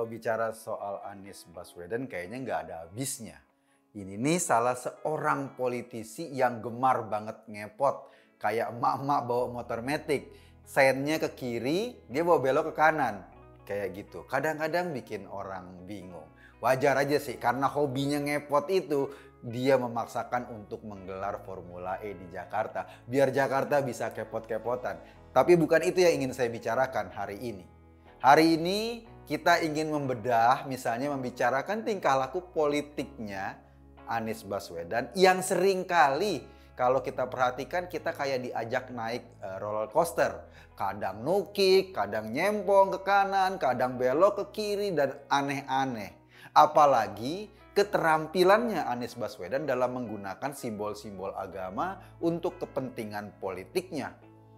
Kalau bicara soal Anies Baswedan kayaknya nggak ada habisnya. Ini nih salah seorang politisi yang gemar banget ngepot. Kayak emak-emak bawa motor metik. Sennya ke kiri, dia bawa belok ke kanan. Kayak gitu. Kadang-kadang bikin orang bingung. Wajar aja sih karena hobinya ngepot itu dia memaksakan untuk menggelar Formula E di Jakarta. Biar Jakarta bisa kepot-kepotan. Tapi bukan itu yang ingin saya bicarakan hari ini. Hari ini kita ingin membedah misalnya membicarakan tingkah laku politiknya Anies Baswedan yang sering kali kalau kita perhatikan kita kayak diajak naik uh, roller coaster. Kadang nukik, kadang nyempong ke kanan, kadang belok ke kiri dan aneh-aneh. Apalagi keterampilannya Anies Baswedan dalam menggunakan simbol-simbol agama untuk kepentingan politiknya.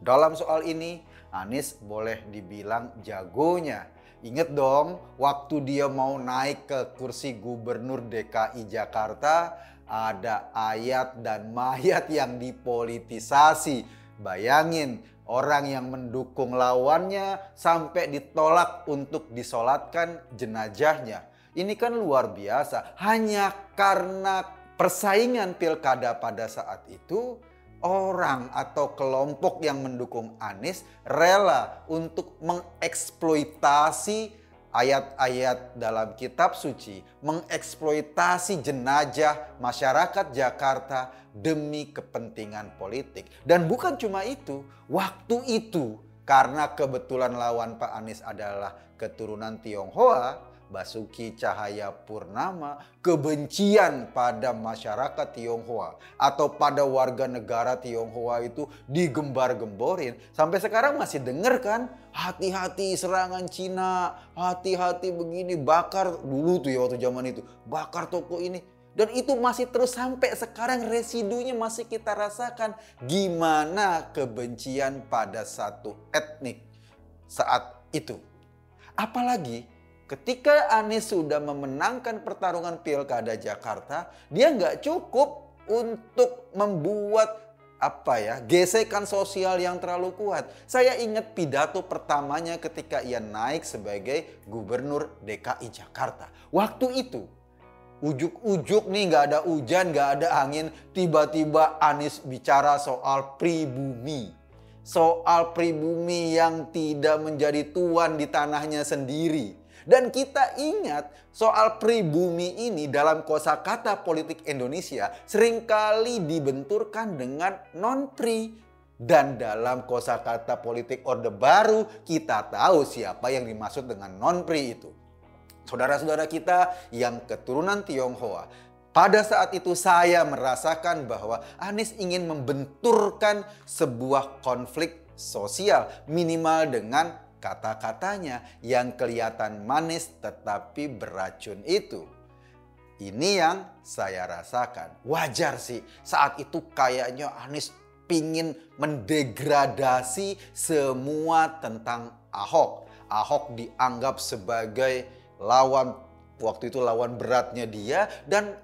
Dalam soal ini, Anies boleh dibilang jagonya Ingat dong, waktu dia mau naik ke kursi gubernur DKI Jakarta, ada ayat dan mayat yang dipolitisasi. Bayangin, orang yang mendukung lawannya sampai ditolak untuk disolatkan jenajahnya. Ini kan luar biasa. Hanya karena persaingan pilkada pada saat itu, orang atau kelompok yang mendukung Anies rela untuk mengeksploitasi ayat-ayat dalam kitab suci, mengeksploitasi jenajah masyarakat Jakarta demi kepentingan politik. Dan bukan cuma itu, waktu itu karena kebetulan lawan Pak Anies adalah keturunan Tionghoa, Basuki Cahaya Purnama kebencian pada masyarakat Tionghoa atau pada warga negara Tionghoa itu digembar-gemborin. Sampai sekarang masih denger kan hati-hati serangan Cina hati-hati begini bakar dulu tuh ya waktu zaman itu bakar toko ini. Dan itu masih terus sampai sekarang residunya masih kita rasakan. Gimana kebencian pada satu etnik saat itu? Apalagi Ketika Anies sudah memenangkan pertarungan pilkada Jakarta, dia nggak cukup untuk membuat apa ya gesekan sosial yang terlalu kuat. Saya ingat pidato pertamanya ketika ia naik sebagai gubernur DKI Jakarta. Waktu itu ujuk-ujuk nih nggak ada hujan, nggak ada angin, tiba-tiba Anies bicara soal pribumi. Soal pribumi yang tidak menjadi tuan di tanahnya sendiri dan kita ingat soal pribumi ini dalam kosakata politik Indonesia sering kali dibenturkan dengan non-pri. Dan dalam kosakata politik Orde Baru kita tahu siapa yang dimaksud dengan non-pri itu. Saudara-saudara kita yang keturunan Tionghoa pada saat itu saya merasakan bahwa Anies ingin membenturkan sebuah konflik sosial minimal dengan kata-katanya yang kelihatan manis tetapi beracun itu. Ini yang saya rasakan. Wajar sih saat itu kayaknya Anies pingin mendegradasi semua tentang Ahok. Ahok dianggap sebagai lawan waktu itu lawan beratnya dia dan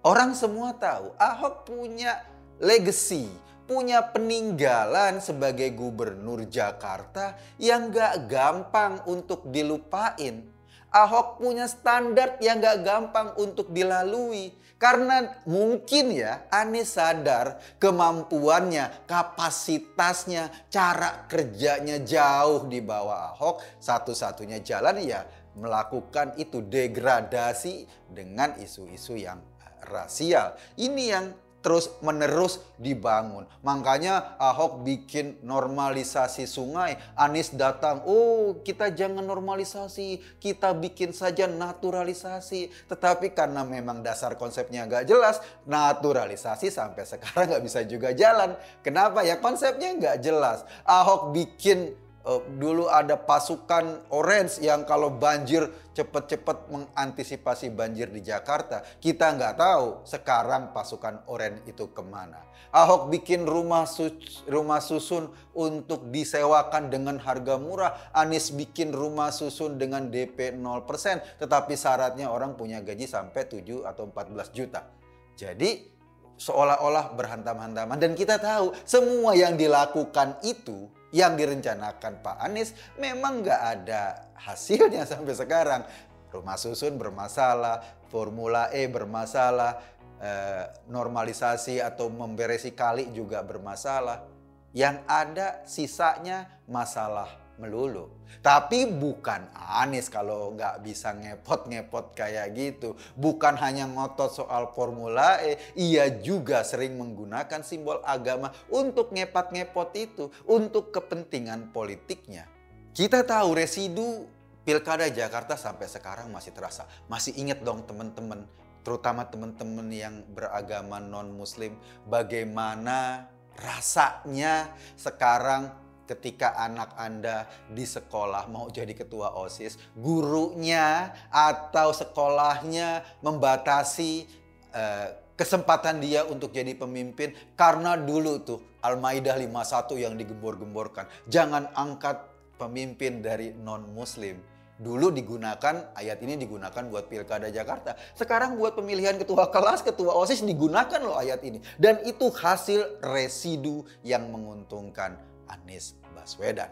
orang semua tahu Ahok punya legacy punya peninggalan sebagai gubernur Jakarta yang gak gampang untuk dilupain. Ahok punya standar yang gak gampang untuk dilalui. Karena mungkin ya Anies sadar kemampuannya, kapasitasnya, cara kerjanya jauh di bawah Ahok. Satu-satunya jalan ya melakukan itu degradasi dengan isu-isu yang rasial. Ini yang terus menerus dibangun. Makanya Ahok bikin normalisasi sungai. Anies datang, oh kita jangan normalisasi, kita bikin saja naturalisasi. Tetapi karena memang dasar konsepnya gak jelas, naturalisasi sampai sekarang gak bisa juga jalan. Kenapa? Ya konsepnya gak jelas. Ahok bikin uh, dulu ada pasukan orange yang kalau banjir cepat-cepat mengantisipasi banjir di Jakarta. Kita nggak tahu sekarang pasukan orange itu ke mana. Ahok bikin rumah sus rumah susun untuk disewakan dengan harga murah. Anies bikin rumah susun dengan DP 0%. Tetapi syaratnya orang punya gaji sampai 7 atau 14 juta. Jadi seolah-olah berhantam-hantaman. Dan kita tahu semua yang dilakukan itu yang direncanakan Pak Anies memang nggak ada hasilnya sampai sekarang. Rumah susun bermasalah, Formula E bermasalah, eh, normalisasi atau memberesi kali juga bermasalah. Yang ada sisanya masalah melulu. Tapi bukan Anies kalau nggak bisa ngepot-ngepot kayak gitu. Bukan hanya ngotot soal Formula E, ia juga sering menggunakan simbol agama untuk ngepat-ngepot itu, untuk kepentingan politiknya. Kita tahu residu Pilkada Jakarta sampai sekarang masih terasa. Masih ingat dong teman-teman, terutama teman-teman yang beragama non-muslim, bagaimana rasanya sekarang ketika anak Anda di sekolah mau jadi ketua OSIS, gurunya atau sekolahnya membatasi uh, kesempatan dia untuk jadi pemimpin karena dulu tuh Al-Maidah 51 yang digembor-gemborkan. Jangan angkat pemimpin dari non-muslim. Dulu digunakan, ayat ini digunakan buat Pilkada Jakarta. Sekarang buat pemilihan ketua kelas, ketua OSIS digunakan loh ayat ini. Dan itu hasil residu yang menguntungkan Anies Baswedan.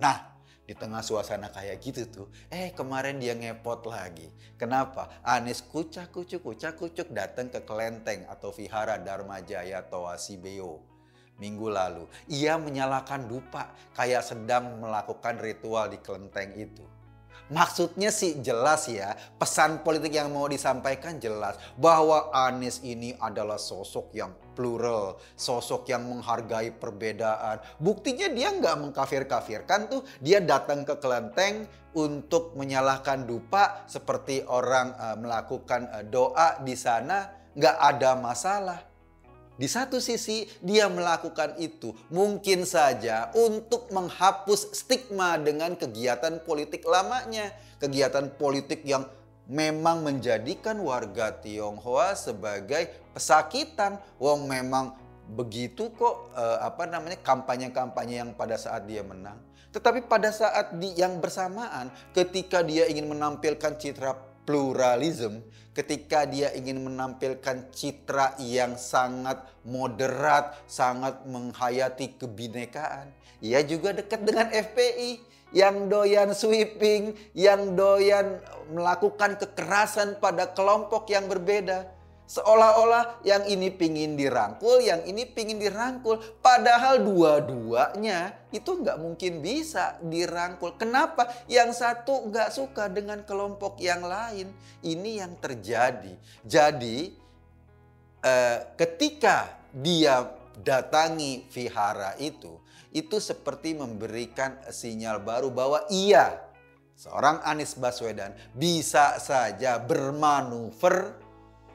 Nah, di tengah suasana kayak gitu tuh, eh kemarin dia ngepot lagi. Kenapa? Anies kucak kucuk kucak kucuk datang ke kelenteng atau vihara Dharma Jaya Toasibeo minggu lalu. Ia menyalakan dupa kayak sedang melakukan ritual di kelenteng itu. Maksudnya sih jelas ya, pesan politik yang mau disampaikan jelas bahwa Anies ini adalah sosok yang plural, sosok yang menghargai perbedaan. Buktinya dia nggak mengkafir-kafirkan tuh, dia datang ke kelenteng untuk menyalahkan dupa seperti orang uh, melakukan uh, doa di sana, nggak ada masalah. Di satu sisi dia melakukan itu mungkin saja untuk menghapus stigma dengan kegiatan politik lamanya. Kegiatan politik yang memang menjadikan warga Tionghoa sebagai pesakitan. Wong memang begitu kok eh, apa namanya kampanye-kampanye yang pada saat dia menang. Tetapi pada saat yang bersamaan ketika dia ingin menampilkan citra pluralisme, ketika dia ingin menampilkan citra yang sangat moderat, sangat menghayati kebinekaan. Ia juga dekat dengan FPI yang doyan sweeping, yang doyan melakukan kekerasan pada kelompok yang berbeda. Seolah-olah yang ini pingin dirangkul, yang ini pingin dirangkul. Padahal dua-duanya itu nggak mungkin bisa dirangkul. Kenapa? Yang satu nggak suka dengan kelompok yang lain. Ini yang terjadi. Jadi eh, ketika dia datangi vihara itu, itu seperti memberikan sinyal baru bahwa ia seorang Anies Baswedan bisa saja bermanuver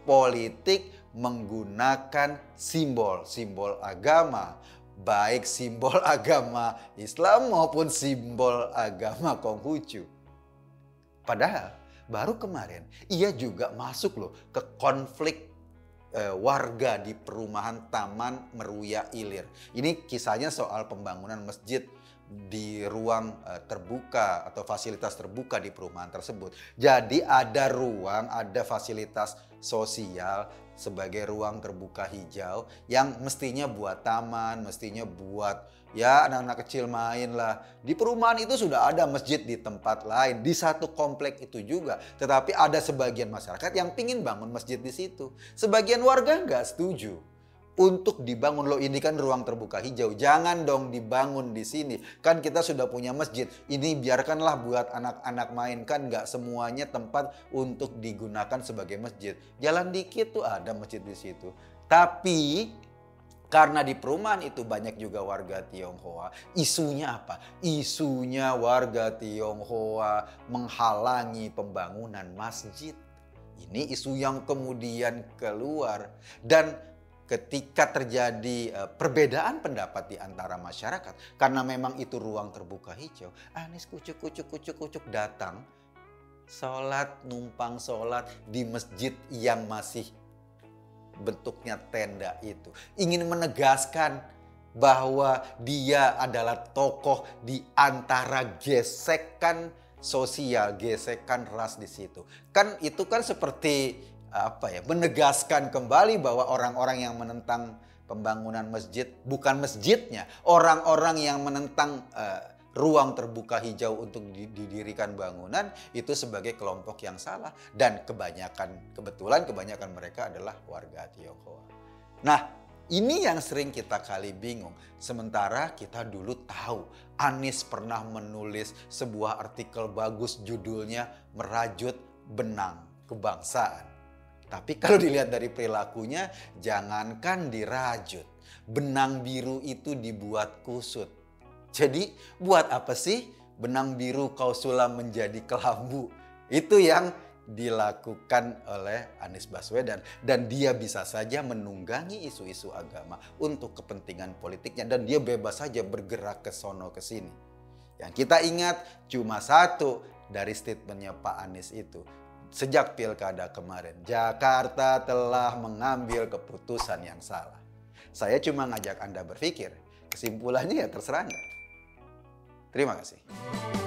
politik menggunakan simbol-simbol agama, baik simbol agama Islam maupun simbol agama Konghucu. Padahal baru kemarin ia juga masuk loh ke konflik eh, warga di perumahan Taman Meruya Ilir. Ini kisahnya soal pembangunan masjid di ruang uh, terbuka atau fasilitas terbuka di perumahan tersebut. Jadi ada ruang, ada fasilitas sosial sebagai ruang terbuka hijau yang mestinya buat taman, mestinya buat ya anak-anak kecil main lah. Di perumahan itu sudah ada masjid di tempat lain, di satu komplek itu juga. Tetapi ada sebagian masyarakat yang pingin bangun masjid di situ. Sebagian warga nggak setuju untuk dibangun. Loh ini kan ruang terbuka hijau. Jangan dong dibangun di sini. Kan kita sudah punya masjid. Ini biarkanlah buat anak-anak main. Kan nggak semuanya tempat untuk digunakan sebagai masjid. Jalan dikit tuh ada masjid di situ. Tapi karena di perumahan itu banyak juga warga Tionghoa. Isunya apa? Isunya warga Tionghoa menghalangi pembangunan masjid. Ini isu yang kemudian keluar. Dan ketika terjadi uh, perbedaan pendapat di antara masyarakat karena memang itu ruang terbuka hijau Anies kucuk kucuk kucuk kucuk datang sholat numpang sholat di masjid yang masih bentuknya tenda itu ingin menegaskan bahwa dia adalah tokoh di antara gesekan sosial, gesekan ras di situ. Kan itu kan seperti apa ya menegaskan kembali bahwa orang-orang yang menentang pembangunan masjid bukan masjidnya, orang-orang yang menentang uh, ruang terbuka hijau untuk didirikan bangunan itu sebagai kelompok yang salah dan kebanyakan kebetulan kebanyakan mereka adalah warga Tionghoa. Nah, ini yang sering kita kali bingung. Sementara kita dulu tahu Anies pernah menulis sebuah artikel bagus judulnya Merajut Benang Kebangsaan. Tapi kalau dilihat dari perilakunya, jangankan dirajut. Benang biru itu dibuat kusut. Jadi buat apa sih benang biru kau sulam menjadi kelambu? Itu yang dilakukan oleh Anies Baswedan dan dia bisa saja menunggangi isu-isu agama untuk kepentingan politiknya dan dia bebas saja bergerak ke sono ke sini. Yang kita ingat cuma satu dari statementnya Pak Anies itu. Sejak pilkada kemarin, Jakarta telah mengambil keputusan yang salah. Saya cuma ngajak Anda berpikir, kesimpulannya ya terserah Anda. Terima kasih.